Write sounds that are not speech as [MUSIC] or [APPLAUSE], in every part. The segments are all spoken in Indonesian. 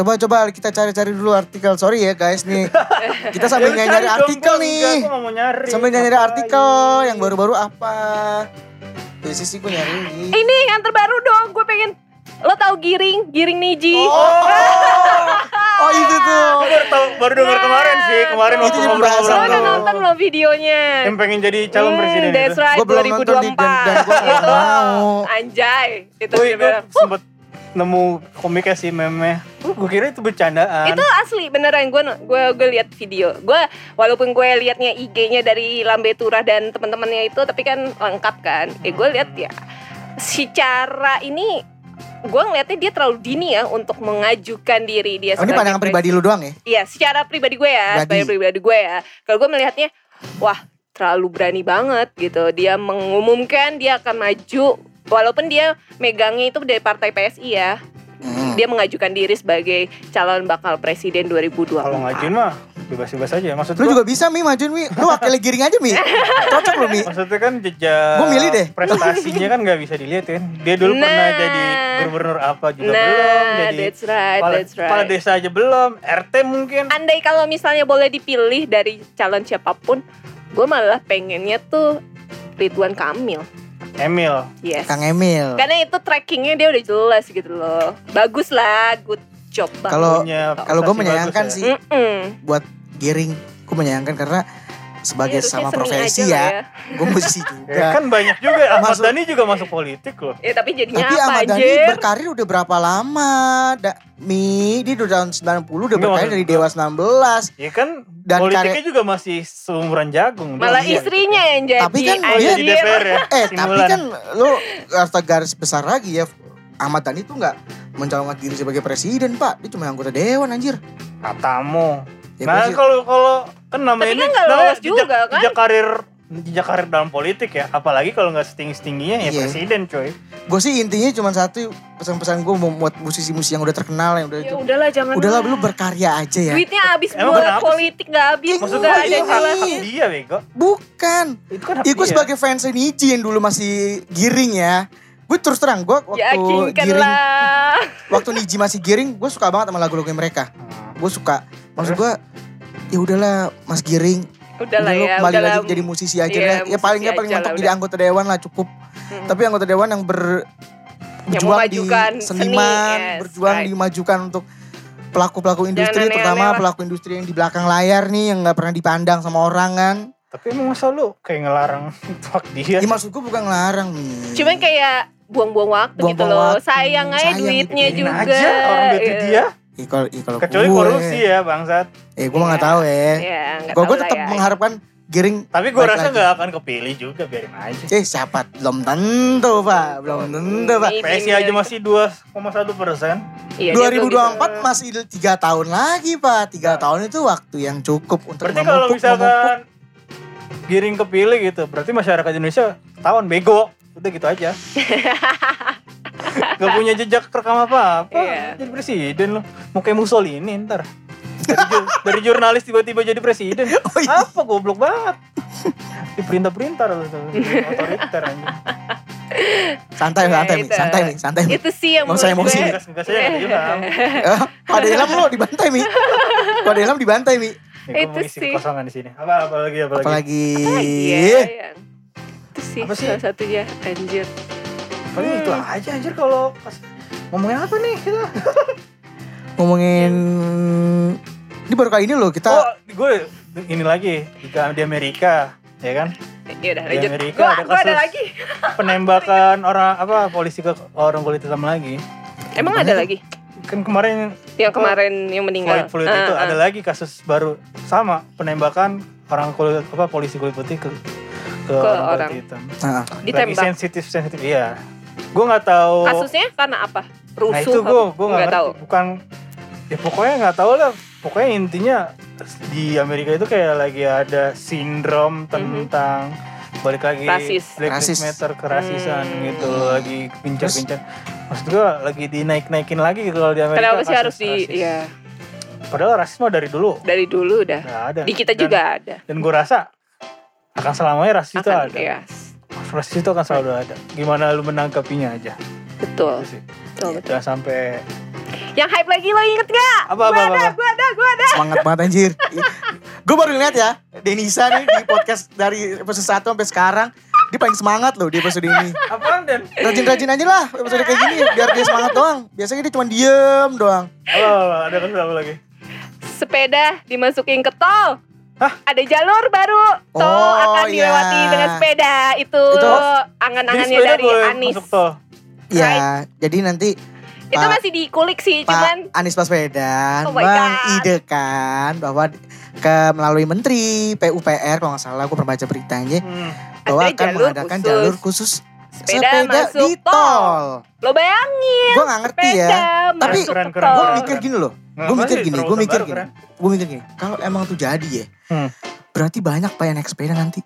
Coba-coba kita cari-cari dulu artikel. Sorry ya guys nih. Kita sambil [LAUGHS] Ya, nyari dong, artikel Bang. nih. Enggak, mau nyari. Sambil nyari artikel lagi? yang baru-baru apa. Biasanya sih gue nyari. Ini yang terbaru dong, gue pengen Lo tahu Giring, Giring Niji Oh, [LAUGHS] oh itu tuh. Baru tahu baru dengar kemarin sih, kemarin Itu waktu jadi ngobrol-ngobrol. Lo udah nonton lo videonya Yang pengen jadi calon Hmm, presiden That's itu. right, Gua belum nonton di- dan- dan gua nggak Itu, mau. Anjay Itu Gue dia gue sempet nemu komiknya sih meme. Uh, gue kira itu bercandaan. itu asli beneran gue gue gue lihat video gue walaupun gue liatnya IG-nya dari Lambe Turah dan teman-temannya itu tapi kan lengkap kan eh gue lihat ya secara ini gue ngeliatnya dia terlalu dini ya untuk mengajukan diri dia Oh, ini pandangan pribadi lu doang ya? Iya, secara pribadi gue ya, sebagai pribadi gue ya. Kalau gue melihatnya, wah terlalu berani banget gitu. Dia mengumumkan dia akan maju, walaupun dia megangnya itu dari partai PSI ya. Hmm. Dia mengajukan diri sebagai calon bakal presiden 2024. Kalau ngajuin mah bebas-bebas aja. Maksud Lu gua- juga bisa Mi majuin Mi. Lu wakil giring aja Mi. [LAUGHS] Cocok lu Mi. Maksudnya kan jejak Gua milih deh. Prestasinya kan nggak bisa dilihat kan. Dia dulu pernah Nah. jadi gubernur apa juga Nah, belum, jadi that's right, kepala, that's right. kepala desa aja belum, RT mungkin. Andai kalau misalnya boleh dipilih dari calon siapa pun, gue malah pengennya tuh Ridwan Kamil. Emil. Yes. Kang Emil. Karena itu trackingnya dia udah jelas gitu loh. Bagus lah, good job banget. Kalau Punya kalau gue menyayangkan ya. sih Mm-mm. buat giring. Gue menyayangkan karena sebagai Ya, harusnya sama profesi lah ya, gue musisi [LAUGHS] Ya, juga. kan banyak juga Ahmad Masuk- Dhani juga masuk politik loh. Ya tapi jadinya Tapi apa Ahmad Dhani anjir? berkarir udah berapa lama? Da, Mi, dia udah tahun 90 udah berkarir dari Dewa 19. Ya kan Dan politiknya karya- juga masih seumuran jagung. Malah Iya. istrinya yang jadi Tapi kan Oh, iya, di. DPR ya. Eh, tapi kan lu harus garis besar lagi ya. Ahmad Dhani tuh nggak mencalonkan diri sebagai presiden, Pak. Dia cuma anggota dewan anjir. katamu. Ya, nah, kalau kalau kan namanya Tapi ini kan namanya lolos juga, kan? Jejak karir jejak karir dalam politik ya, apalagi kalau nggak setinggi-tingginya ya Iya. presiden, coy. Gue sih intinya cuma satu pesan-pesan gue mau buat musisi-musisi yang udah terkenal yang udah Ya itu. udahlah jangan. Udahlah lu berkarya aja ya. Duitnya habis Emang buat politik nggak habis Maksud nggak gua ada hak, jelas. dia, bego. Bukan. Itu kan Ya gue sebagai fans Niji yang dulu masih giring ya. Gue terus terang gue waktu giring Yakinkanlah. waktu Niji masih giring gue suka banget sama lagu-lagu mereka. Gue suka. Maksud gue ya udahlah Mas Giring. Udahlah lu ya, kembali udahlah. lagi jadi musisi aja Iya, lah. Ya paling nggak paling mentok jadi udah. anggota dewan lah cukup. Mm. Tapi anggota dewan yang ber Yang berjuang di memajukan seni, seniman, yes, berjuang right. dimajukan untuk pelaku-pelaku industri aneh-aneh terutama lah. pelaku industri yang di belakang layar nih yang nggak pernah dipandang sama orang kan. Tapi emang masa lu kayak ngelarang hak dia? Ya maksud gue bukan ngelarang nih. Cuman kayak buang-buang waktu gitu Buang-buang loh. waktu, Sayang aja sayang duitnya juga. aja orang duit Iya. dia. Ya, kalau, ya, kalau Kecuali gue, korupsi ya, bangsat. Eh gue nggak tahu ya. Iya, Gue tetap ya. mengharapkan Giring. Tapi gue rasa lagi. nggak akan kepilih juga, biarin aja. Eh siapa? Belum tentu pak, belum tentu pak. PSI aja masih 2,1 persen. Iya, dia belum 2024 gitu. masih tiga tahun lagi pak. Tiga tahun itu waktu yang cukup untuk Berarti kalau memupuk, memupuk. misalkan giring kepilih gitu, berarti masyarakat Indonesia tahun bego. Udah gitu aja. [LAUGHS] Gak punya jejak rekam apa-apa. Iya. Jadi presiden loh. Mau kayak Mussolini ntar. Dari, ju- dari jurnalis tiba-tiba jadi presiden. [LAUGHS] Oh, iya. Apa goblok banget. Diperintah-perintah loh. Otoriter anjing. Santai, Ya, santai, Mi. itu. santai, Mi. santai. Mi. Itu sih yang menurut emosi, gue- Mi. Enggak, enggak saya enggak Ilham. [LAUGHS] Eh, Pada Ilham lo dibantai mi. Pada Ilham dibantai mi. Nih, Itu sih. kekosongan di sini. Apa apa lagi apa lagi? Apalagi Iya, iya. Itu sih Apa sih? salah satunya anjir. Paling itu aja anjir kalau pas ngomongin apa nih kita? [LAUGHS] ngomongin ini baru kali ini loh kita Oh, gue ini lagi di, di Amerika, ya kan? Ya udah Di. Amerika Gua, ada gua ada kasus. lagi. [LAUGHS] Penembakan orang apa polisi ke orang kulit hitam lagi. Emang ada lagi? Kan kemarin Yang kemarin yang meninggal. Floyd, Floyd itu Ah, ah. ada lagi kasus baru sama penembakan orang kulit apa polisi kulit putih ke ke, orang, orang. kulit hitam. Lagi ditembak. sensitif sensitif iya. Gue nggak tahu. Kasusnya karena apa? Rusuh. Nah itu gue gue nggak tahu. Bukan ya pokoknya nggak tahu lah. pokoknya intinya di Amerika itu kayak lagi ada sindrom tentang balik lagi Mhm. Rasis. Black Rasis. Lives Matter kerasisan Hmm. gitu lagi gencar-gencar maksud gua lagi dinaik-naikin lagi gitu kalau di Amerika Kenapa sih harus di rasis. ya padahal rasisme dari dulu dari dulu udah. nggak ada Di kita Dan- juga ada. dan gue rasa akan selamanya rasis itu Akan, ada ya. Rasis itu akan selalu ada gimana lu menangkapinya aja Betul. Itu sih Betul, betul. Jangan sampai Yang hype lagi lo inget gak? apa apa apa, apa. Gua ada, gua ada. Semangat banget anjir. gue baru lihat ya, Denisa nih di podcast dari episode 1 sampai sekarang. Dia paling semangat loh di episode ini. apaan dan Rajin-rajin aja lah episode kayak gini biar dia semangat doang. Biasanya dia cuma diem doang. apa, ada kasus apa lagi Sepeda dimasukin ke tol. Hah? Ada jalur baru. Tol Oh, akan iya. dilewati dengan sepeda. Itu, Itu- angan-angannya sepeda dari boleh Anis. masuk tol Ya, jadi nanti Itu Pak- masih dikulik sih, cuman Pak Anies Baswedan Oh mengidekan bahwa ke melalui Menteri PUPR kalau nggak salah gue pernah baca beritanya hmm. bahwa Ada akan jalur mengadakan khusus. jalur khusus sepeda, masuk di tol. Lo bayangin Gue nggak ngerti sepeda ya. Tapi tol. gue mikir gini loh. Gue Ngapain mikir gini, gue mikir gini. keren? Gue mikir gini. Kalau emang tuh jadi ya, Hmm. berarti banyak pak yang naik sepeda nanti.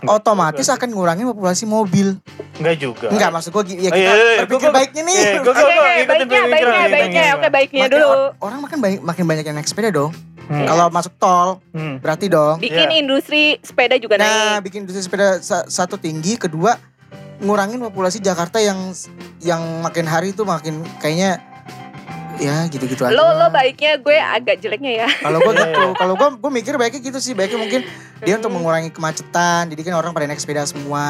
Nggak Otomatis juga. akan ngurangin populasi mobil. Enggak juga Enggak, maksud gue ya Oh, kita iya, iya, iya. berpikir Gua- baiknya nih. Iya, gua- gua- gua baiknya, baiknya, baiknya, pemikiran. oke, baiknya Makin dulu. or- orang makin banyak, makin banyak yang naik sepeda dong. Hmm. Kalau masuk tol, Hmm. berarti dong. Bikin Iya. industri sepeda juga Nah, naik. bikin industri sepeda sa- satu tinggi, kedua ngurangin populasi Jakarta yang yang makin hari itu makin kayaknya ya gitu-gitu aja. Lo lo baiknya gue agak jeleknya ya. Kalau gue Iya, gitu, iya. kalau gue gue mikir baiknya gitu sih, baiknya mungkin dia untuk Hmm. mengurangi kemacetan. Jadi kan orang pada naik sepeda semua.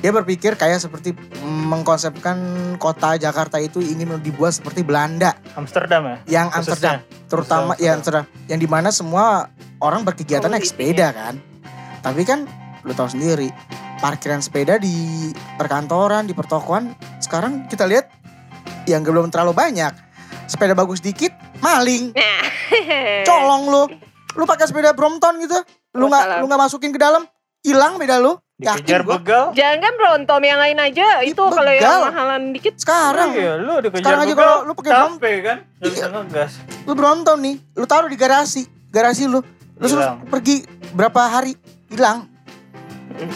Dia berpikir kayak seperti mengkonsepkan kota Jakarta itu ingin dibuat seperti Belanda, Amsterdam ya yang Amsterdam, khususnya. terutama Khususnya ya Amsterdam, yang di mana semua orang berkegiatan naik Komoditi. sepeda kan. Tapi kan lu tahu sendiri, parkiran sepeda di perkantoran, di pertokoan sekarang kita lihat yang belum terlalu banyak. Sepeda bagus dikit, maling. Nah. [LAUGHS] colong lu. Lu pakai sepeda Brompton gitu lu nggak lu nggak masukin ke dalam hilang beda lu. Dikejar begal. Jangan kan Brontom yang lain aja. Ih, Itu kalau yang mahalan dikit. sekarang. Iya lu dikejar Sekarang aja kalau lu pakai capek kan? Lu Iya. ngegas lu Brompton nih lu taruh di garasi. Garasi lu. Lu pergi berapa hari hilang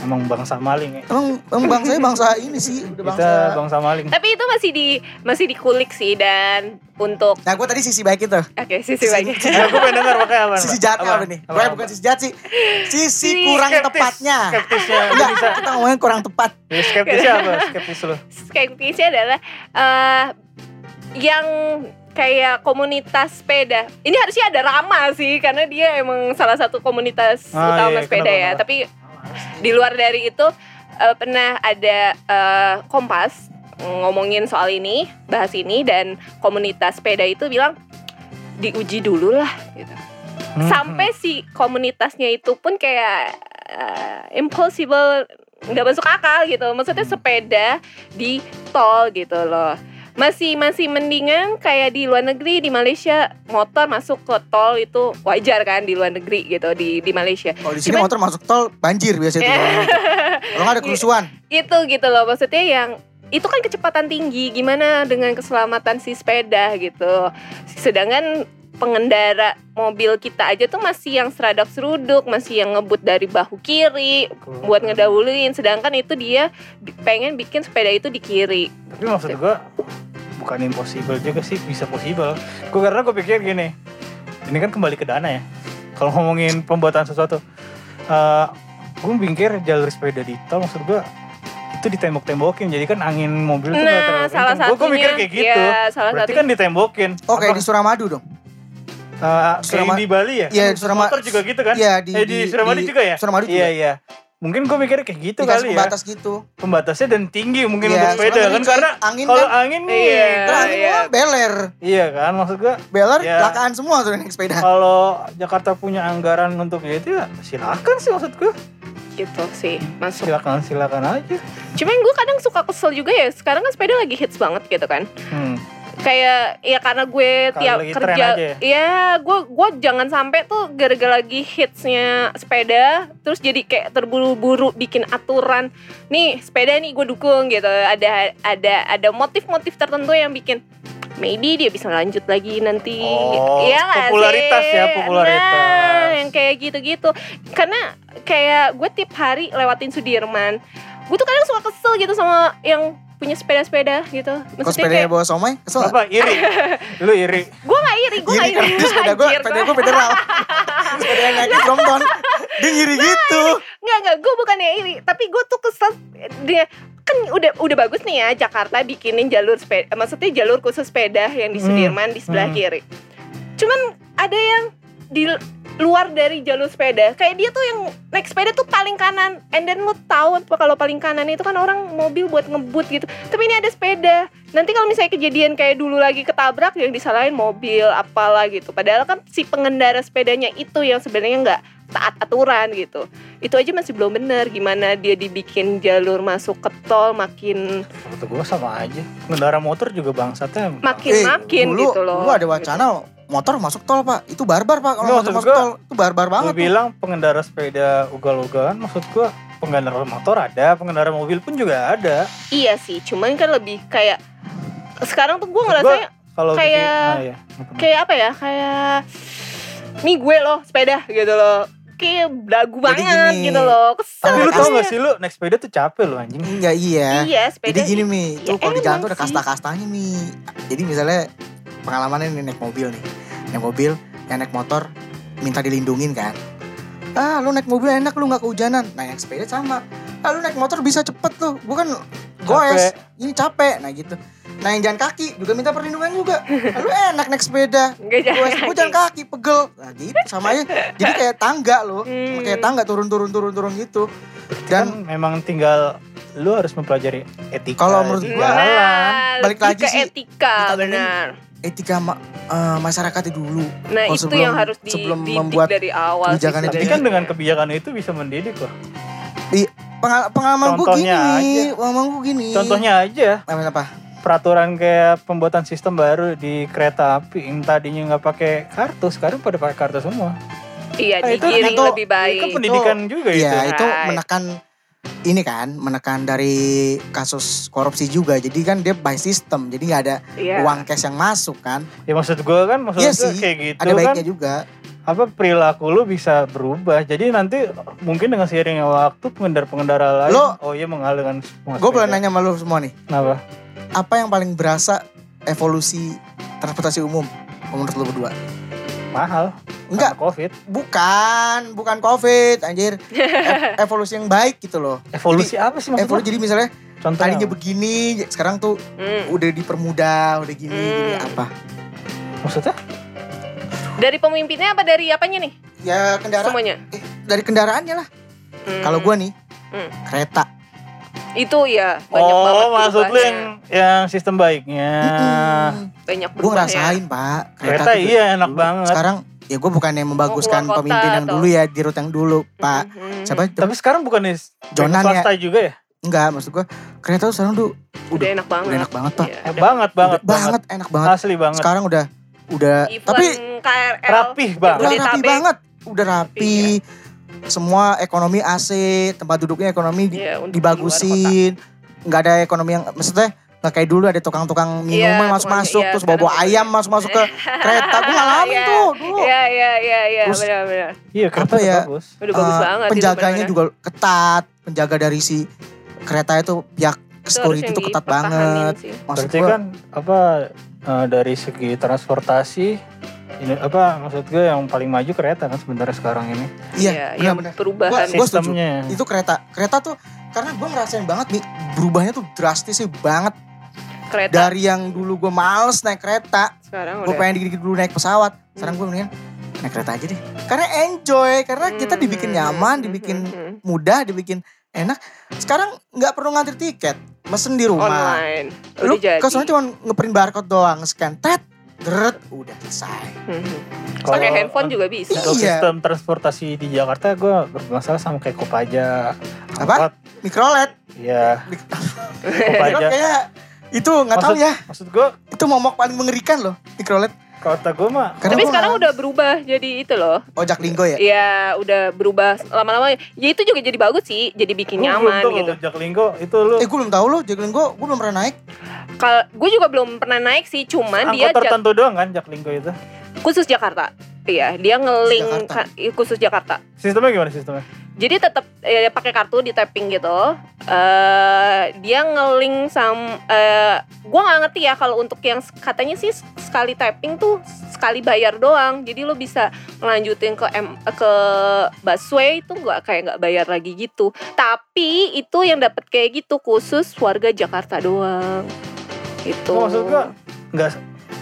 emang bangsa maling ya emang, emang bangsanya bangsa ini sih. Udah bangsa kita bangsa. maling. Tapi itu masih di masih dikulik sih dan untuk nah gue tadi sisi baik itu. Oke sisi baik. [LAUGHS] Nah, gue pengen denger makanya apa? Sisi jahatnya apa, nih? Pokoknya bukan sisi jahat sih. Sisi Si kurang Skeptis. tepatnya. Skeptisnya enggak kita ngomongin kurang tepat. Ya, skeptisnya apa? Skeptis lu. Skeptisnya adalah eh yang kayak komunitas sepeda. Ini harusnya ada Rama sih karena dia emang salah satu komunitas Ah, utama iya, sepeda kenapa, ya. kenapa? Tapi di luar dari itu eh, pernah ada eh, Kompas ngomongin soal ini, bahas ini dan komunitas sepeda itu bilang diuji dulu lah gitu. Hmm, Sampai si komunitasnya itu pun kayak eh, impossible nggak masuk akal gitu. Maksudnya sepeda di tol gitu loh. Masih masih mendingan kayak di luar negeri di Malaysia motor masuk ke tol itu wajar kan di luar negeri gitu di di Malaysia. kalau di sini Cuman- motor masuk tol banjir biasanya [LAUGHS] kalau ada kerusuhan. itu gitu loh maksudnya yang itu kan kecepatan tinggi gimana dengan keselamatan si sepeda gitu. Sedangkan pengendara mobil kita aja tuh masih yang seradak seruduk masih yang ngebut dari bahu kiri buat ngedahuluin. Sedangkan itu dia pengen bikin sepeda itu di kiri. Tapi maksud gue bukan impossible juga sih bisa possible. Gue karena gue pikir gini ini kan kembali ke dana ya. Kalau ngomongin pembuatan sesuatu eh gue pikir jalur sepeda di tol maksud gue itu ditembok-tembokin. Jadi kan angin mobil tuh nah terlalu salah kenceng. Gua- gua mikir satunya kayak gitu. ya salah berarti satu kan ditembokin. Oh kayak Apa, di Suramadu dong eh, kayak Surama- di Bali ya Iya, Kan di Surama- motor juga gitu kan Iya di eh di Suramadu juga ya Suramadu juga. iya iya mungkin gue mikir kayak gitu Dikasih kali ya pembatas gitu. pembatasnya dan tinggi mungkin Iya, untuk sepeda kan karena angin kalau kan- angin nih Iya. Terus angin iya. beler. iya kan maksud gue Beler Ya. lakaan semua tuh naik sepeda. kalau Jakarta punya anggaran untuk itu ya silakan sih maksud gue gitu sih masuk silakan silakan aja cuman gue kadang suka kesel juga ya sekarang kan sepeda lagi hits banget gitu kan hmm. Kayak ya karena gue Kalau tiap kerja ya? ya gue gue jangan sampai tuh gara-gara lagi hitsnya sepeda terus jadi kayak terburu-buru bikin aturan nih sepeda nih gue dukung gitu ada ada ada motif-motif tertentu yang bikin maybe dia bisa lanjut lagi nanti. Oh, Iya nggak popularitas sih? ya, popularitas. Nah, yang kayak gitu-gitu. Karena kayak gue tiap hari lewatin Sudirman, gue tuh kadang suka kesel gitu sama yang punya sepeda-sepeda gitu. Kok Maksudnya sepedanya kayak bawa somai? Kesel Apa iri? Lu iri? [LAUGHS] gue gak iri, gue gak Iri iri. dia sepeda gue, sepeda gua- gue federal. [LAUGHS] sepeda yang naik Brompton. Dia ngiri gitu. Nggak, nggak, gue bukannya iri Tapi gue tuh kesel Dia kan udah udah bagus nih ya Jakarta bikinin jalur sepeda Maksudnya jalur khusus sepeda Yang di Hmm, Sudirman di sebelah hmm. kiri Cuman ada yang di luar dari jalur sepeda. Kayak dia tuh yang naik sepeda tuh paling kanan. And then lu tahu apa kalau paling kanan itu kan orang mobil buat ngebut gitu. Tapi ini ada sepeda. Nanti kalau misalnya kejadian kayak dulu lagi ketabrak Yang disalahin mobil apalah gitu. Padahal kan si pengendara sepedanya itu yang sebenarnya nggak taat aturan gitu. Itu aja masih belum benar gimana dia dibikin jalur masuk ke tol makin Menurut gue sama aja. Pengendara motor juga bangsatnya. makin Eh, makin dulu, gitu loh. Dulu ada wacana motor masuk tol pak. Itu barbar pak. Kalau motor masuk gua- tol itu barbar banget. Gue bilang pengendara sepeda ugal-ugalan, maksud gue pengendara motor ada, pengendara mobil pun juga ada. iya sih cuman kan lebih kayak sekarang tuh gue Kalau Kayak- bikin- ah, iya. kayak apa ya kayak nih gue loh sepeda gitu loh kayak dagu banget gini, gitu loh kesel Tapi lu tau gak sih lu naik sepeda tuh capek lu anjing. Enggak iya. iya sepeda Jadi gini mi, Ya tuh kalau di jalan tuh ada kasta-kastanya mi. Jadi misalnya pengalamannya nih naik mobil nih, naik mobil, yang naik motor minta dilindungin kan. Ah lu naik mobil enak lu nggak kehujanan. Nah yang sepeda sama. Ah lu naik motor bisa cepet tuh, bukan goes. Ini capek, nah gitu. Nah yang jalan kaki juga minta perlindungan juga. Ah, lu enak naik sepeda. Gue gue jalan kaki pegel. Nah gitu sama aja. Jadi kayak tangga loh. Hmm. Kayak tangga turun-turun turun-turun gitu. Dan Dan memang tinggal lu harus mempelajari etika. Kalau menurut. Nah, Balik lagi ke sih, etika benar etika ma- eh, masyarakatnya dulu. nah Oh, itu sebelum- yang harus di, sebelum didik membuat dari awal sih kebijakan itu. Tapi sebenarnya. kan dengan kebijakan itu bisa mendidik loh. Pengal- pengalaman gue Contohnya gini, aja. pengalaman gue gini. Contohnya aja apa apa? peraturan kayak pembuatan sistem baru di kereta api yang tadinya nggak pakai kartu sekarang pada pakai kartu semua. iya Nah, itu- digiring itu- lebih baik Itu kan pendidikan juga itu. Iya, itu Right. menekan ini kan, menekan dari kasus korupsi juga. Jadi kan dia by system, jadi nggak ada Iya. uang cash yang masuk kan. Ya maksud gue kan maksud Iya gue sih, kayak gitu ada kan baiknya juga. apa perilaku lu bisa berubah. Jadi nanti mungkin dengan seiringnya waktu pengendara-pengendara lain Lo- oh iya mengalihkan semua Gue boleh nanya sama lu semua nih, Kenapa? apa yang paling berasa evolusi transportasi umum menurut lu berdua? Mahal. Enggak, Karena Covid. bukan, bukan covid, anjir. [LAUGHS] E- evolusi yang baik gitu loh. Evolusi apa sih maksudnya? Evolusi jadi misalnya Contohnya tadinya apa? begini, sekarang tuh Hmm. udah dipermudah, udah gini, gini Hmm. apa? Maksudnya? dari pemimpinnya apa dari apanya nih Ya kendaraan, semuanya eh, dari kendaraannya lah. Hmm. Kalau gua nih, Hmm. kereta. itu ya banyak oh, banget maksud lu yang yang sistem baiknya. Mm-mm. banyak Gue berubah ya ngerasain pak Kereta tuh iya enak dulu. banget. Sekarang ya gue bukannya membaguskan keluar kota pemimpin yang atau- dulu ya di rute yang dulu pak. Mhm. Siapa? Tapi sekarang bukan nih Jonan ya. juga ya? Enggak maksud gue kereta tuh sekarang tuh udah enak banget udah enak banget pak. Iya, udah. banget banget Udah banget enak banget. Asli banget. Sekarang udah udah Even tapi KRL Rapih banget. udah rapi banget. Udah rapi. Semua ekonomi AC, tempat duduknya ekonomi Iya, luar dibagusin. Nggak ada ekonomi yang maksudnya nggak kayak dulu ada tukang-tukang minuman Iya, masuk-masuk tukang- iya, terus bawa-bawa ayam masuk-masuk ke kereta. Gue ngalamin Iya. tuh dulu. Iya iya iya iya Terus- benar-benar. Iya, kereta ya? bagus. Udah bagus Eh, banget. penjaganya juga ketat penjaga dari si kereta itu pihak Itu security itu ketat banget sih. maksud Berarti gua kan apa eh, dari segi transportasi ini apa maksud gue yang paling maju kereta kan sebenarnya sekarang ini. iya benar-benar perubahan. Gua setuju. Sistemnya. itu kereta kereta tuh karena gue ngerasain banget nih berubahnya tuh drastis sih banget kereta dari yang dulu gue males naik kereta sekarang gue udah. pengen dikit-dikit dulu naik pesawat sekarang gue mendingan naik kereta aja deh karena enjoy karena kita dibikin Hmm, nyaman hmm, dibikin hmm, hmm. mudah dibikin enak sekarang nggak perlu ngantri tiket mesen di rumah online. lu Udah ke sana cuma ngeprint barcode doang scan tet deret udah selesai. Kalau Pakai handphone juga bisa. Iya. sistem transportasi di Jakarta gue bermasalah sama kayak Kopaja. Apa? Angkot, mikrolet Iya, Kopaja. kayak itu nggak tahu ya Maksud gue itu momok paling mengerikan loh mikrolet Kalau kata gue mah Karena Tapi gua sekarang udah berubah jadi itu loh. ojak linggo ya Iya, udah berubah lama-lama. Ya itu juga jadi bagus sih, jadi bikin Lu nyaman belum tahu gitu. loh, Jaklinggo itu lu eh gue belum tahu loh ojak linggo gue belum pernah naik Kalau gue juga belum pernah naik sih, cuman dia angkot ja- tertentu doang kan Jaklinggo itu. khusus Jakarta. Iya, dia ngeling Jakarta. ka- khusus Jakarta. Sistemnya gimana sistemnya? Jadi tetap eh, pakai kartu di tapping gitu. eh dia ngeling sam eh gua nggak ngerti ya kalau untuk yang katanya sih sekali tapping tuh sekali bayar doang. Jadi lo bisa melanjutin ke M ke busway itu nggak kayak nggak bayar lagi gitu. Tapi itu yang dapat kayak gitu khusus warga Jakarta doang. Itu. Maksud gua enggak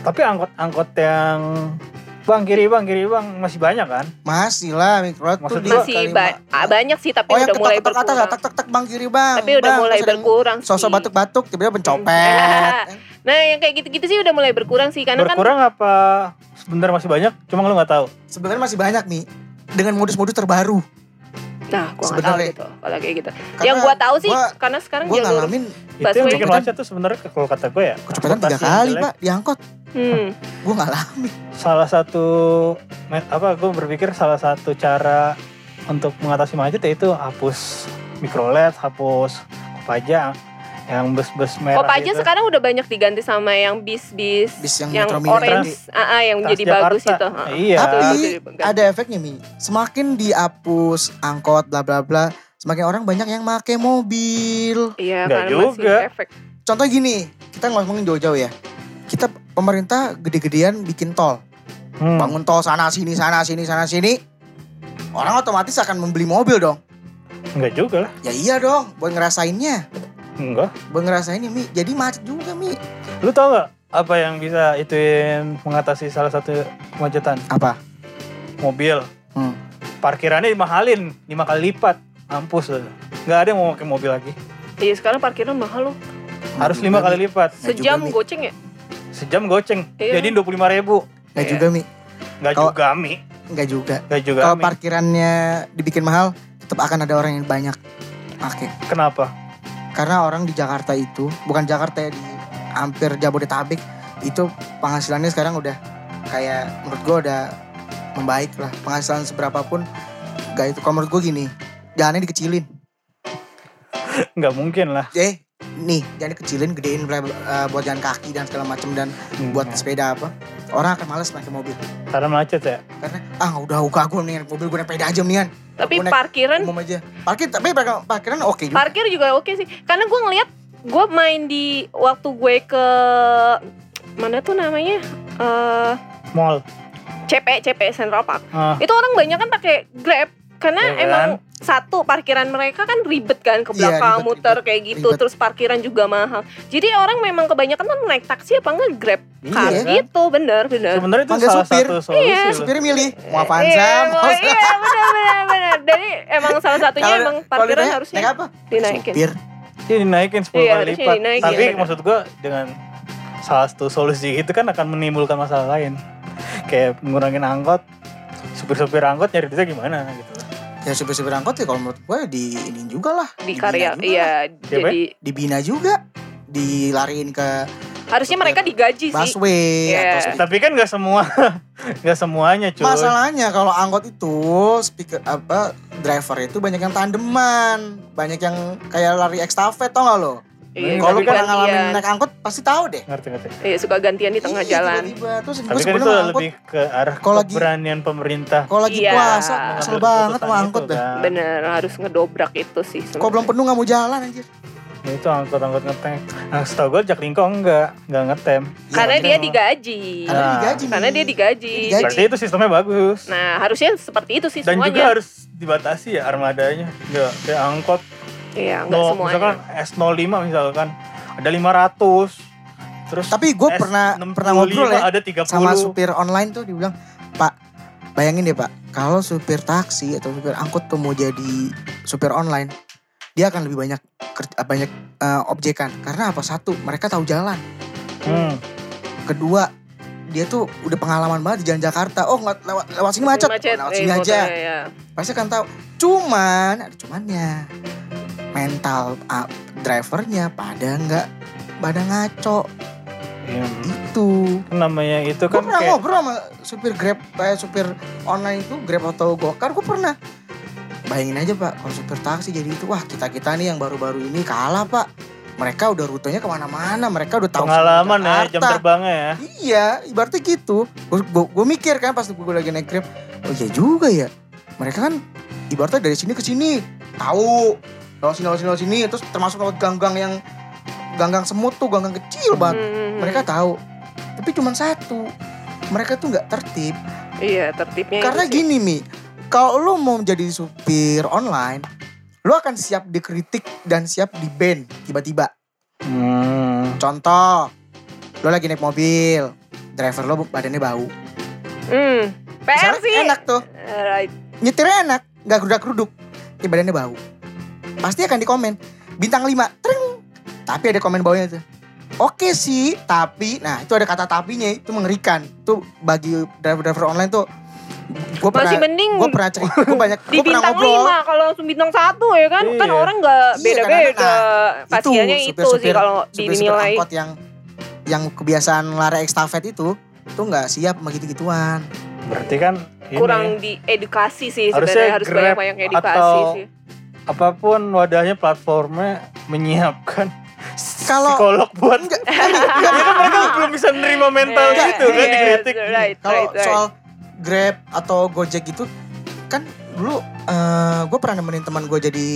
tapi angkot-angkot yang Bang kiri bang kiri bang masih banyak kan? masih lah mikrot tuh gua- masih ba- ma- ah, banyak sih tapi oh yang udah mulai ketok atas ya berkurang. tak tak tak bang kiri bang Tapi udah Bang, mulai berkurang sih. sosok batuk batuk tiba-tiba pencopet Nah, yang kayak gitu-gitu sih udah mulai berkurang sih karena kan Berkurang apa sebenarnya masih banyak? Cuma lu nggak tahu. sebenarnya masih banyak nih dengan modus-modus terbaru Nah, gua nggak tahu Sebenarnya. gitu. Kalau kayak gitu. Karena yang gua tahu sih gua- karena sekarang gue jalur ngalamin Itu yang bikin macet tuh sebenarnya kalau kata gue ya. kecopetan tiga kali pak di angkot hmm, [LAUGHS] gue ngalamin Salah satu apa gue berpikir salah satu cara untuk mengatasi macet yaitu hapus mikrolet, hapus kopaja yang bus-bus merah Kopaja itu. sekarang udah banyak diganti sama yang bis-bis bis yang, yang Metro Mini orange, ah, ah, yang jadi Transjakarta. bagus itu. Ah, Iya. Tapi itu ada efeknya mi semakin dihapus angkot bla bla bla semakin orang banyak yang make mobil Iya, Nggak karena masih juga. efek. contoh gini kita ngomongin jauh-jauh ya kita pemerintah gede-gedean bikin tol Hmm. bangun tol sana sini sana sini sana sini orang otomatis akan membeli mobil dong Enggak juga lah. ya iya dong buat ngerasainnya Enggak. buat ngerasainnya mi jadi macet juga mi Lu tau nggak apa yang bisa ituin mengatasi salah satu kemacetan? apa Mobil. Hmm. Parkirannya dimahalin lima kali lipat. Mampus lu. Nggak ada yang mau pakai mobil lagi. Iya, sekarang parkiran mahal loh. Harus lima kali lipat. Sejam goceng ya? Sejam goceng. Iya. Jadi dua puluh lima ribu. nggak Iya. juga mi Nggak Kalau- juga mi. nggak juga Nggak juga kalau parkirannya dibikin mahal tetap akan ada orang yang banyak pakai Kenapa? karena orang di Jakarta itu bukan Jakarta ya di hampir Jabodetabek itu penghasilannya sekarang udah kayak menurut gue udah membaik lah penghasilan seberapa pun gak itu kalau menurut gue gini jalannya dikecilin Nggak mungkin lah. eh nih jangan dikecilin gedein eh, buat jalan kaki dan segala macam dan Hmm, buat ya. sepeda apa orang akan males pakai mobil. Karena macet ya. karena ah udah udah gue mendingan mobil gue naik sepeda aja mendingan. Tapi Aku naik parkiran umum aja. Parkir tapi parkir- parkiran oke juga. Parkir juga oke sih. Karena gue ngeliat gue main di waktu gue ke mana tuh namanya? Eh Mall. CP CP Central Park. Ah, itu orang banyak kan pakai grab. Karena Iya kan? Satu parkiran mereka kan ribet kan ke Iya, belakang ribet, muter ribet, kayak gitu ribet. terus parkiran juga mahal jadi orang memang kebanyakan kan naik taksi apa enggak grab iya car kan? gitu bener bener Sebenarnya itu Panggil salah supir. satu solusi Iya. supir milih mau Avanza iya, mau mau- iya bener bener bener jadi emang salah satunya Kalau- emang parkiran ditanya, harusnya naik apa dinaikin supir Iya dinaikin 10 Iya, kali lipat. dinaikin, Tapi bener. maksud gua dengan salah satu solusi itu kan akan menimbulkan masalah lain. Kayak ngurangin angkot, supir-supir angkot nyari duitnya gimana gitu. Ya supir-supir angkot ya kalau menurut gue di ini juga lah di dibina karya iya Siapa? jadi dibina juga dilariin ke harusnya mereka digaji sih busway Iya. atau. Tapi kan nggak semua, [LAUGHS] nggak semuanya cuy. masalahnya kalau angkot itu speaker apa driver itu banyak yang tandeman banyak yang kayak lari ekstafet tau gak lo Iya, kalau kan pernah ngalamin gantian. naik angkot pasti tahu deh Ngerti ngerti. Iya, suka gantian di tengah Iya, jalan tiba-tiba. terus Tapi kan itu angkot lebih ke arah Kalau lagi- keberanian pemerintah. kalau lagi Iya. puasa kesel banget sama keputusan angkot dah kan. bener harus ngedobrak itu sih kok belum penuh gak mau jalan anjir Ya, itu angkot-angkot ngetem. Nah, setahu gue Jaklingko enggak, enggak ngetem. Iya, karena dia digaji karena Nah, digaji karena dia digaji Dia digaji. Berarti itu sistemnya bagus. nah harusnya seperti itu sih Dan juga semuanya harus dibatasi ya armadanya. Enggak kayak angkot iya nggak No, semuanya. misalkan S05 misalkan ada 500. Terus tapi gue pernah S65 pernah ngobrol ya ada 30. sama supir online tuh dibilang Pak bayangin deh Pak kalau supir taksi atau supir angkut tuh mau jadi supir online dia akan lebih banyak banyak eh, objekan. Karena apa? Satu mereka tahu jalan. Hmm. kedua dia tuh udah pengalaman banget di jalan Jakarta. Oh nggak lewat lewat sini macet, Oh, lewat eh, sini aja. kota, ya. pasti kan tahu. Cuman ada cumannya mental ah, drivernya pada nggak pada ngaco Iya. Itu. Namanya itu Gue kan pernah kayak ngobrol sama supir Grab, kayak supir online itu Grab atau Gokar, gue pernah. Bayangin aja pak, kalau supir taksi jadi itu, wah kita kita nih yang baru-baru ini kalah pak. Mereka udah rutenya ke mana-mana, mereka udah tahu pengalaman ya jam terbangnya ya. Iya, ibaratnya gitu. Gue mikir kan pas gue lagi naik Grab, oh iya juga ya. Mereka kan ibaratnya dari sini ke sini, tahu. Lewat sini, lewat sini, lewat sini, terus termasuk lewat gang-gang yang gang-gang semut tuh, gang-gang kecil banget. Hmm. Mereka tahu. Tapi cuma satu, mereka tuh nggak tertib. Iya, tertibnya Karena gini Mi, kalau lu mau menjadi supir online, lu akan siap dikritik dan siap di ban tiba-tiba. Hmm. Contoh, lu lagi naik mobil, driver lo badannya bau. Hmm. PR Misalnya sih. enak tuh, Right. nyetirnya enak, nggak gerudak-geruduk, ya badannya bau. Pasti akan dikomen, bintang 5, tring. Tapi ada komen bawahnya tuh. Oke sih, tapi, nah itu ada kata tapinya, itu mengerikan. Itu bagi driver-driver online tuh, gue pernah, Masih mending gue pernah cerita, gue banyak, [LAUGHS] di gue pernah bintang ngobrol. lima kalau langsung bintang satu ya kan kan Iya. orang nggak Iya, beda-beda kadang-kadang. pasiennya itu, supir-supir- sih kalau dinilai angkot yang yang kebiasaan lari ekstafet itu tuh nggak siap sama gitu-gituan. Berarti kan ini kurang diedukasi sih Harusnya sebenarnya harus banyak banyak edukasi atau- sih apa pun wadahnya platformnya menyiapkan Kalau- psikolog buat Enggak, [LAUGHS] ya kan mereka belum bisa nerima mental Iya, gitu kan iya, dikritik. right, kalau right, right. soal Grab atau Gojek gitu kan dulu gue pernah nemenin teman gue jadi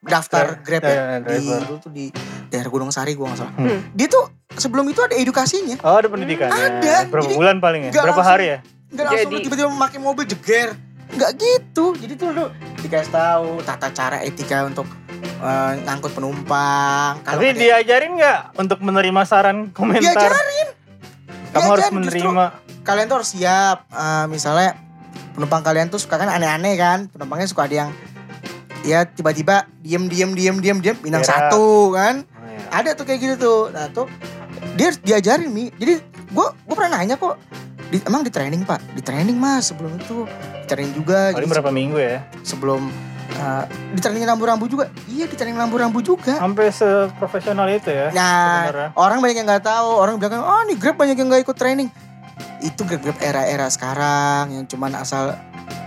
daftar Grab Ya, ya, ya, di driver. dulu tuh di daerah Gunung Sari gue nggak salah. Hmm. Dia tuh sebelum itu ada edukasinya. Oh ada pendidikannya. Ada, Berapa jadi bulan paling ya? Berapa langsung- hari ya? Nggak langsung tiba-tiba memakai mobil jeger. Nggak gitu. Jadi tuh lu dikasih tahu tata cara etika untuk eh, ngangkut penumpang. Kalau Tapi ada- diajarin nggak untuk menerima saran komentar? Diajarin. Kamu harus Diajarin, justru menerima. kalian tuh harus siap. Eh, misalnya penumpang kalian tuh suka kan aneh-aneh kan. Penumpangnya suka ada yang ya tiba-tiba diem diem diem diem diem bintang satu kan. Oh, iya. Ada tuh kayak gitu tuh. Nah tuh dia harus diajarin mi. Jadi gue gue pernah nanya kok. Di, emang di training pak? Di training mas sebelum itu. Di training juga. Paling Jadi berapa minggu ya? sebelum eh, di training rambu-rambu juga. Iya di training rambu-rambu juga. Sampai seprofesional itu ya? Nah, sebenarnya. orang banyak yang nggak tahu. Orang bilang, oh nih Grab banyak yang nggak ikut training. Itu Grab-Grab era-era sekarang yang cuman asal,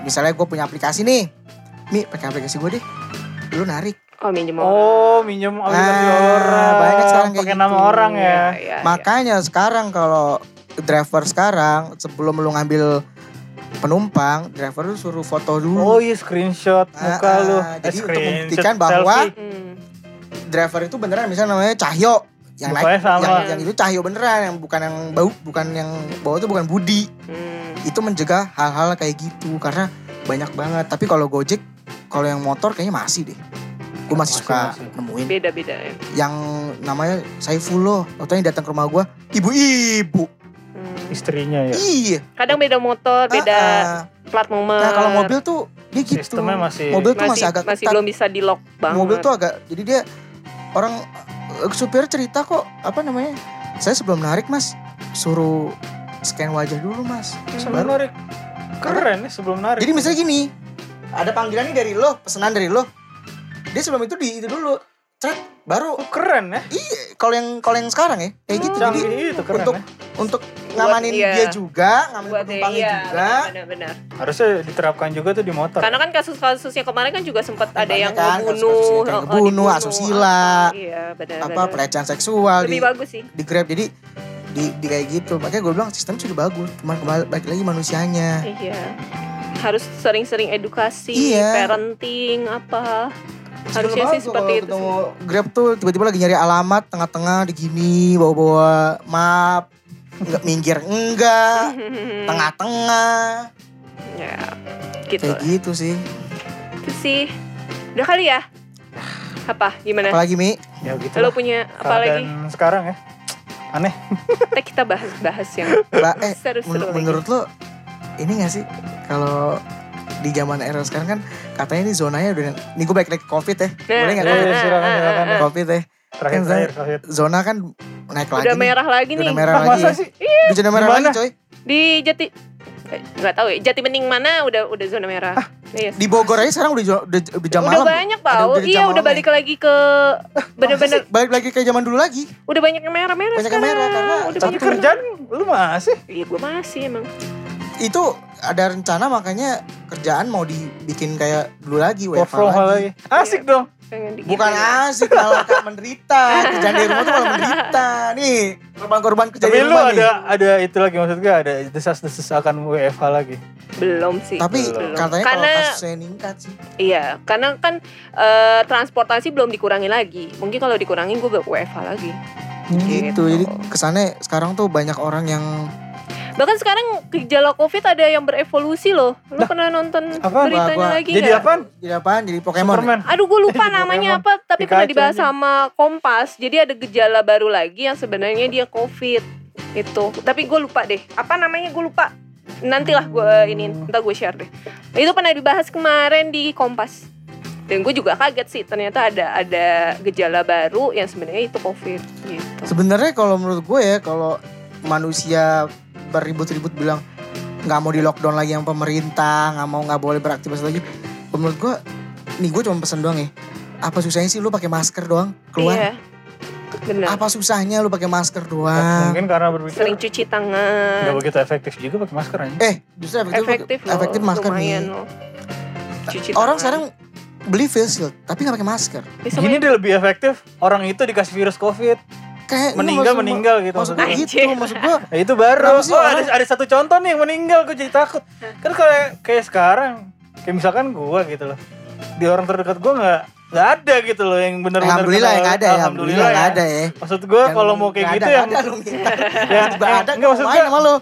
misalnya gue punya aplikasi nih, Mi pakai aplikasi gue deh, lu narik. oh minjem Oh, minjem aplikasi Ah, orang. banyak sekarang kayak Pakai gitu. nama orang ya. Iya, iya. Makanya sekarang kalau driver sekarang sebelum lu ngambil penumpang, driver lu suruh foto dulu. Oh iya screenshot muka Ah, lu. ah, Eh, jadi untuk screenshot membuktikan bahwa selfie. Hmm. Driver itu beneran misalnya namanya Cahyo yang naik sama. yang, yang itu Cahyo beneran yang bukan yang bau bukan yang bawa itu bukan Budi. Hmm. itu mencegah hal-hal kayak gitu karena banyak banget tapi kalau Gojek kalau yang motor kayaknya masih deh gue masih, Masih, suka masih. nemuin beda-beda ya yang namanya Saifullah waktu yang datang ke rumah gue ibu-ibu. Istrinya ya. iya kadang beda motor beda Ah, ah. plat nomor nah kalau mobil tuh dia gitu Sistemnya masih- mobil tuh masih, masih agak masih ketat. belum bisa di lock banget mobil tuh agak jadi dia orang eh, supir cerita kok apa namanya saya sebelum narik mas suruh scan wajah dulu mas Sebelum baru narik. Keren nih sebelum narik. Jadi misalnya gini, ada panggilan nih dari lo, pesanan dari lo. Dia sebelum itu di itu dulu, cret, baru Oh, keren ya. iya kalau yang kalau yang sekarang ya kayak gitu. Jadi itu keren untuk ya. untuk ngamanin iya. dia juga, ngamanin buat penumpangnya iya, juga. benar-benar Harusnya diterapkan juga tuh di motor. karena kan kasus-kasusnya kemarin kan juga sempat ada yang kan, ngebunuh kasus-kasus yang oh, ngebunuh, asusila, apa. iya benar apa pelecehan seksual di lebih bagus sih di Grab. Jadi di, di kayak gitu. Makanya gue bilang sistem sudah bagus, cuma kembali balik lagi manusianya. iya harus sering-sering edukasi Iya. parenting apa Harusnya sih seperti kalau itu ketemu Grab tuh tiba-tiba lagi nyari alamat tengah-tengah di gini bawa-bawa map nggak minggir enggak [LAUGHS] tengah-tengah. Ya gitu. Kayak gitu sih. Itu sih. Udah kali ya? Apa? Gimana? Apalagi Mi? Ya gitu. lo punya apa lagi? sekarang ya. Aneh. [LAUGHS] Ntar kita bahas-bahas yang Mbak eh seru-seru men- lagi. menurut lo ini gak sih kalau di zaman era sekarang kan katanya ini zonanya udah ini gue balik lagi ke covid ya Nah, boleh nggak covid Boleh, silakan, nah, silakan. covid ya Terakhir Kan terakhir terakhir. zona kan naik lagi udah nih. merah lagi nih udah merah Ah, lagi masa ya. sih? udah zona merah Di lagi mana? coy di Jati Eh, nggak tahu ya. Jati Bening mana udah udah zona merah. Iya. Di Bogor aja sekarang udah udah, udah jam udah malam. banyak tau. udah Iya udah ya. balik lagi ke bener-bener Balik lagi kayak zaman dulu lagi. udah banyak yang merah-merah Banyak yang merah karena udah Tapi kerjaan lu masih Iya gue masih emang. Itu ada rencana makanya kerjaan mau dibikin kayak dulu lagi WFH lagi. lagi. Asik dong. Pengen digituin. Bukan asik malah kayak [LAUGHS] menderita. Kerjaan di rumah tuh malah menderita. Nih, korban-korban kerjaan Tapi di lu rumah nih. ada ada itu lagi maksud gue ada desas-desus akan WFH lagi. Belum sih. Tapi Belum. katanya Karena- kalau kasusnya meningkat sih. Iya, karena kan eh, transportasi belum dikurangi lagi. Mungkin kalau dikurangin gue WFH lagi. Gitu. Gitu. Jadi kesannya sekarang tuh banyak orang yang Bahkan sekarang gejala COVID ada yang berevolusi loh. Lu pernah nonton apaan? beritanya Gua- gua- lagi Jadi apaan? jadi apaan? Jadi Pokemon. Superman. Aduh gue lupa [LAUGHS] namanya apa Tapi pernah Pikachu dibahas aja. sama Kompas Jadi ada gejala baru lagi yang sebenarnya dia COVID Itu Tapi gue lupa deh Apa namanya gue lupa Nantilah gue ini Ntar gue share deh Itu pernah dibahas kemarin di Kompas dan gue juga kaget sih ternyata ada ada gejala baru yang sebenarnya itu covid gitu. Sebenarnya kalau menurut gue ya kalau manusia beribut-ribut bilang nggak mau di lockdown lagi yang pemerintah, nggak mau nggak boleh beraktivitas lagi. Menurut gue, nih gue cuma pesen doang ya. Apa susahnya sih lu pakai masker doang keluar? Iya. Benar. Apa susahnya lu pakai masker doang? Mungkin karena berpikir Sering cuci nggak tangan. begitu efektif juga pakai masker aja. Eh, justru efektif, Efektif loh. efektif masker nih. loh. Cuci Orang tangan. sekarang beli face shield tapi nggak pakai masker. Bisa Gini main- dia lebih efektif. Orang itu dikasih virus covid, Kayak meninggal maksud- meninggal gitu Maksud maksudnya. gue gitu, maksud gue Nah, itu baru. Sih Oh, ada ada satu contoh nih yang meninggal gue jadi takut. Kan kayak kayak sekarang, kayak misalkan gue gitu loh. Di orang terdekat gue nggak nggak ada gitu loh yang benar-benar. Alhamdulillah yang ada ya, alhamdulillah nggak ada ya. Maksud gue kalau mau kayak gitu ada, yang nggak ada lu [LAUGHS] minta. ya, ada enggak maksud gue sama lu.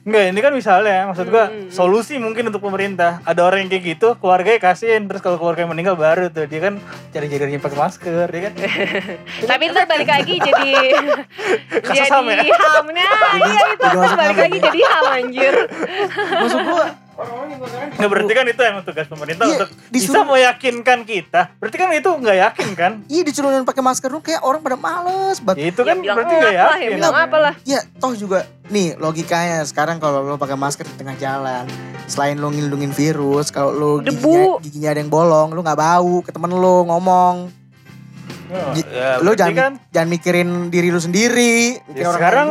enggak ini kan misalnya maksud gue Hmm. solusi mungkin untuk pemerintah ada orang yang kayak gitu keluarganya kasihin terus kalau keluarganya meninggal baru tuh dia kan cari jadinya pakai masker dia kan [LAUGHS] Tapi itu balik lagi jadi [LAUGHS] jadi ham ya? hamnya. Iya itu balik lagi ya? jadi ham anjir. Maksud gue nggak berarti kan itu emang tugas pemerintah Iya, untuk disuruh- bisa meyakinkan kita berarti kan itu nggak yakin kan Iya disuruh pakai masker dulu kayak orang pada males banget. Ya, itu Ya kan bilang berarti nggak ya yakin bilang apa lah. Ya toh juga nih logikanya sekarang kalau lo pakai masker di tengah jalan selain lo ngilangin virus kalau lo giginya, Debu. giginya ada yang bolong lo nggak bau ke temen lo ngomong ya, lo berarti jangan kan jangan mikirin diri lo sendiri mikirin Ya, orang sekarang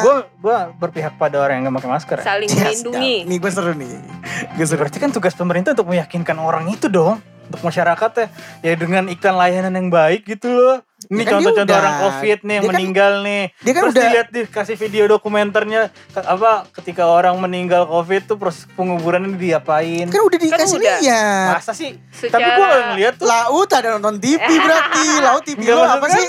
gue gue berpihak pada orang yang nggak pakai masker ya. Saling Yes, melindungi. ya. Nih gue seru nih gue seru Berarti kan tugas pemerintah untuk meyakinkan orang itu dong untuk masyarakat ya, ya dengan iklan layanan yang baik gitu loh. Ini Ya kan contoh-contoh orang covid nih yang Dia kan- meninggal nih. dia kan Terus udah- dilihat dikasih video dokumenternya apa ketika orang meninggal covid tuh proses penguburannya diapain. kan udah dikasih udah. lihat Masa sih? Secara- Tapi gue gak ngeliat tuh. laut ada nonton TV [LAUGHS] berarti laut TV lo apa gua- sih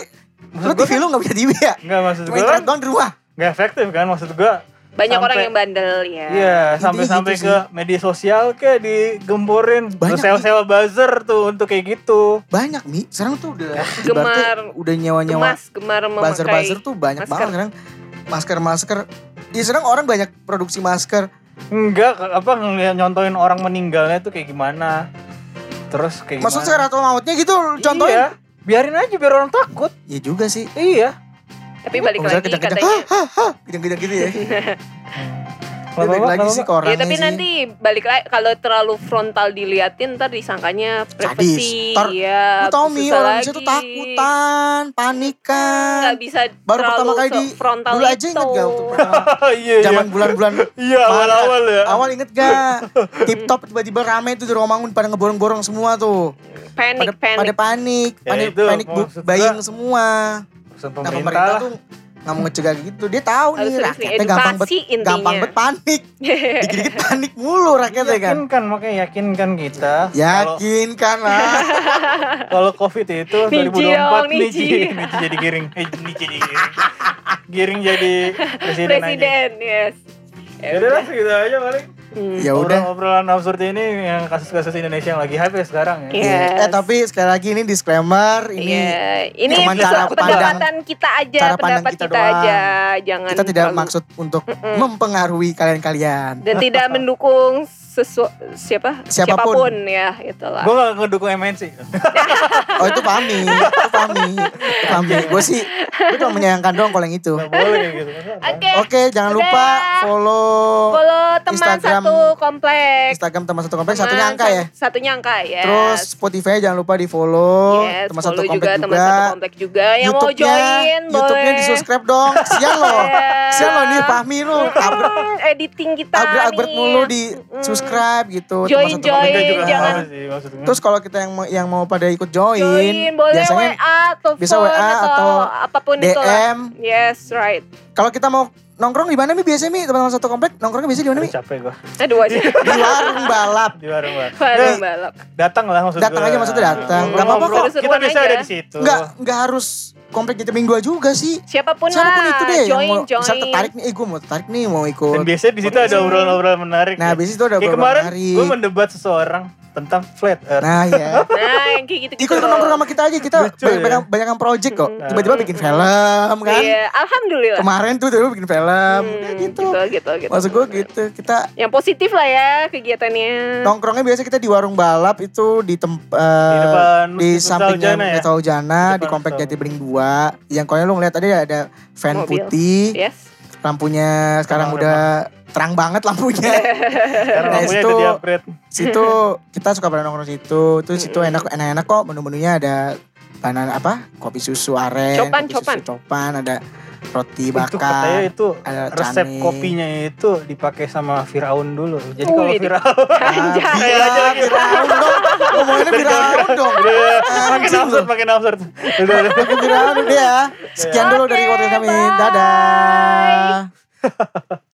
Maksud lo gua TV lo nggak bisa TV ya Enggak maksud cuma gue internet kan doang di rumah gak efektif kan maksud gue. Banyak Sampai- orang yang bandel ya. Iya, sampai-sampai gitu ke media sosial kayak digemborin. Banyak, sewa-sewa buzzer tuh untuk kayak gitu. banyak mi sekarang tuh udah Gemar. udah nyewa-nyewa Gemas, gemar buzzer-buzzer tuh banyak masker. banget sekarang masker-masker ya sekarang orang banyak produksi masker Enggak, apa ngeliat nyontoin orang meninggalnya tuh kayak gimana. Terus kayak maksud gimana. sekarang atau mautnya gitu contohin Iya, biarin aja biar orang takut. ya juga sih Iya. Tapi balik lagi kejang-kejang, katanya. hah, hah, kejang-kejang gitu ya [LAUGHS] balik lagi sih ke orangnya Ya tapi sih. nanti balik lagi kalau terlalu frontal diliatin ntar disangkanya privasi. Ntar- ya, Lu tau Mi, orang Indonesia tuh takutan, panik kan. Nggak bisa Baru pertama kali di frontal dulu aja inget gak waktu pertama [LAUGHS] iya, iya. zaman bulan-bulan Iya, awal-awal ya. awal inget gak [LAUGHS] tip top tiba-tiba rame tuh di Romangun pada ngeborong-borong semua tuh Panik, pada, panik. pada panik Ya panik panik buying gua. Semua Urusan nah pemerintah pemerintah lah. tuh nggak mau ngecegah gitu dia tahu Harus nih rakyatnya gampang bet intinya. gampang bet panik [LAUGHS] dikit-dikit panik mulu rakyatnya kan Yakinkan, makanya yakinkan kita. Yakinkan lah kalau covid itu Niji 2024 dong, Niji. Niji. Jadi giring. Eh, Niji jadi giring. Giring jadi [LAUGHS] presiden, aja. Presiden, yes. Ya udah lah, segitu aja paling. Hmm. ya udah Obrolan absurd ini yang kasus-kasus Indonesia yang lagi hype ya sekarang ya. Yes. eh tapi sekali lagi ini disclaimer ini Iya, ini cuman cara pendapatan kita aja, cara pandang pendapat kita kita, doang. aja, jangan kita tidak terlalu- maksud untuk mempengaruhi kalian-kalian dan tidak mendukung sesu siapa Siapa pun. ya itulah. Gue gak ngedukung MNC. [LAUGHS] Oh itu Fahmi, itu Fahmi, itu Fahmi. Gue sih, gue cuma menyayangkan doang kalau yang itu. Gak boleh kayak gitu. Oke. Oke, jangan Udah. lupa follow Follow teman Instagram- satu komplek. Instagram teman satu komplek, Teman satunya angka ya. Satunya angka ya. Terus Spotify jangan lupa di follow yes, teman satu follow komplek juga, juga. teman satu komplek juga yang mau YouTube-nya, join YouTube-nya boleh. di subscribe dong. Sian loh, [LAUGHS] Yes. sian loh nih Fahmi lu. Editing kita nih. mulu di Mm. Subscribe gitu. Join, satu join. juga jangan- apa sih. Terus kalau kita yang mau yang mau pada ikut join, Join, boleh biasanya WA, telepon bisa WA atau apa pun itu lah. DM. Yes, right. Kalau kita mau nongkrong di mana mi biasanya mi teman-teman satu komplek nongkrongnya biasanya di mana mi? Capek gue Aduh aja. [LAUGHS] Di warung balap. di warung Bang. Warung Eh, balap. Datang lah maksud Datang gua. aja maksudnya datang. Gak apa-apa kok. Kita bisa ada di situ. Enggak, enggak harus komplek Jatiming 2 juga sih. Siapa pun, Siapa pun lah. itu deh join, yang mau join. misal tertarik nih, eh gue mau tertarik nih mau Dan ikut. biasanya di situ ada obrolan-obrolan menarik. Nah, ya. biasanya itu ada Kayak obrolan kemarin menarik. gue mendebat seseorang tentang flat earth. Nah, ya. [LAUGHS] Nah, yang kayak gitu-gitu. Ikut nongkrong sama kita aja, kita Lucu banyak, ya. banyak, banyak yang project kok. Hmm. Tiba-tiba bikin film kan. Iya, alhamdulillah. Kemarin tuh tiba-tiba bikin film. Hmm, Kayak gitu. gitu, gitu, gitu. Maksud gue gitu, kita Yang positif lah ya kegiatannya. nongkrongnya biasa kita di warung balap itu di tempat Di depan di Masjid sampingnya Ujana ya? Meta Ujana Di di komplek. Jati Bening 2 yang kayaknya lu ngeliat tadi ada fan Mobil. putih Yes. lampunya sekarang udah terang banget lampunya [LAUGHS] Sekarang Nah, lampunya itu- udah di upgrade. situ kita suka pada nongkrong situ terus situ enak enak-enak kok menu-menunya ada banana apa kopi susu aren Copan, kopi copan. susu copan ada roti Itu katanya bakar itu ada resep cane. kopinya itu dipakai sama Firaun dulu. Jadi kalau Ah, Firaun [LAUGHS] Anjay. Firaun dong ngomonginnya Firaun dong udah makin Anjing absurd, lu. makin absurd. Udah, Firaun udah ya sekian dulu dari podcast kami bye. dadah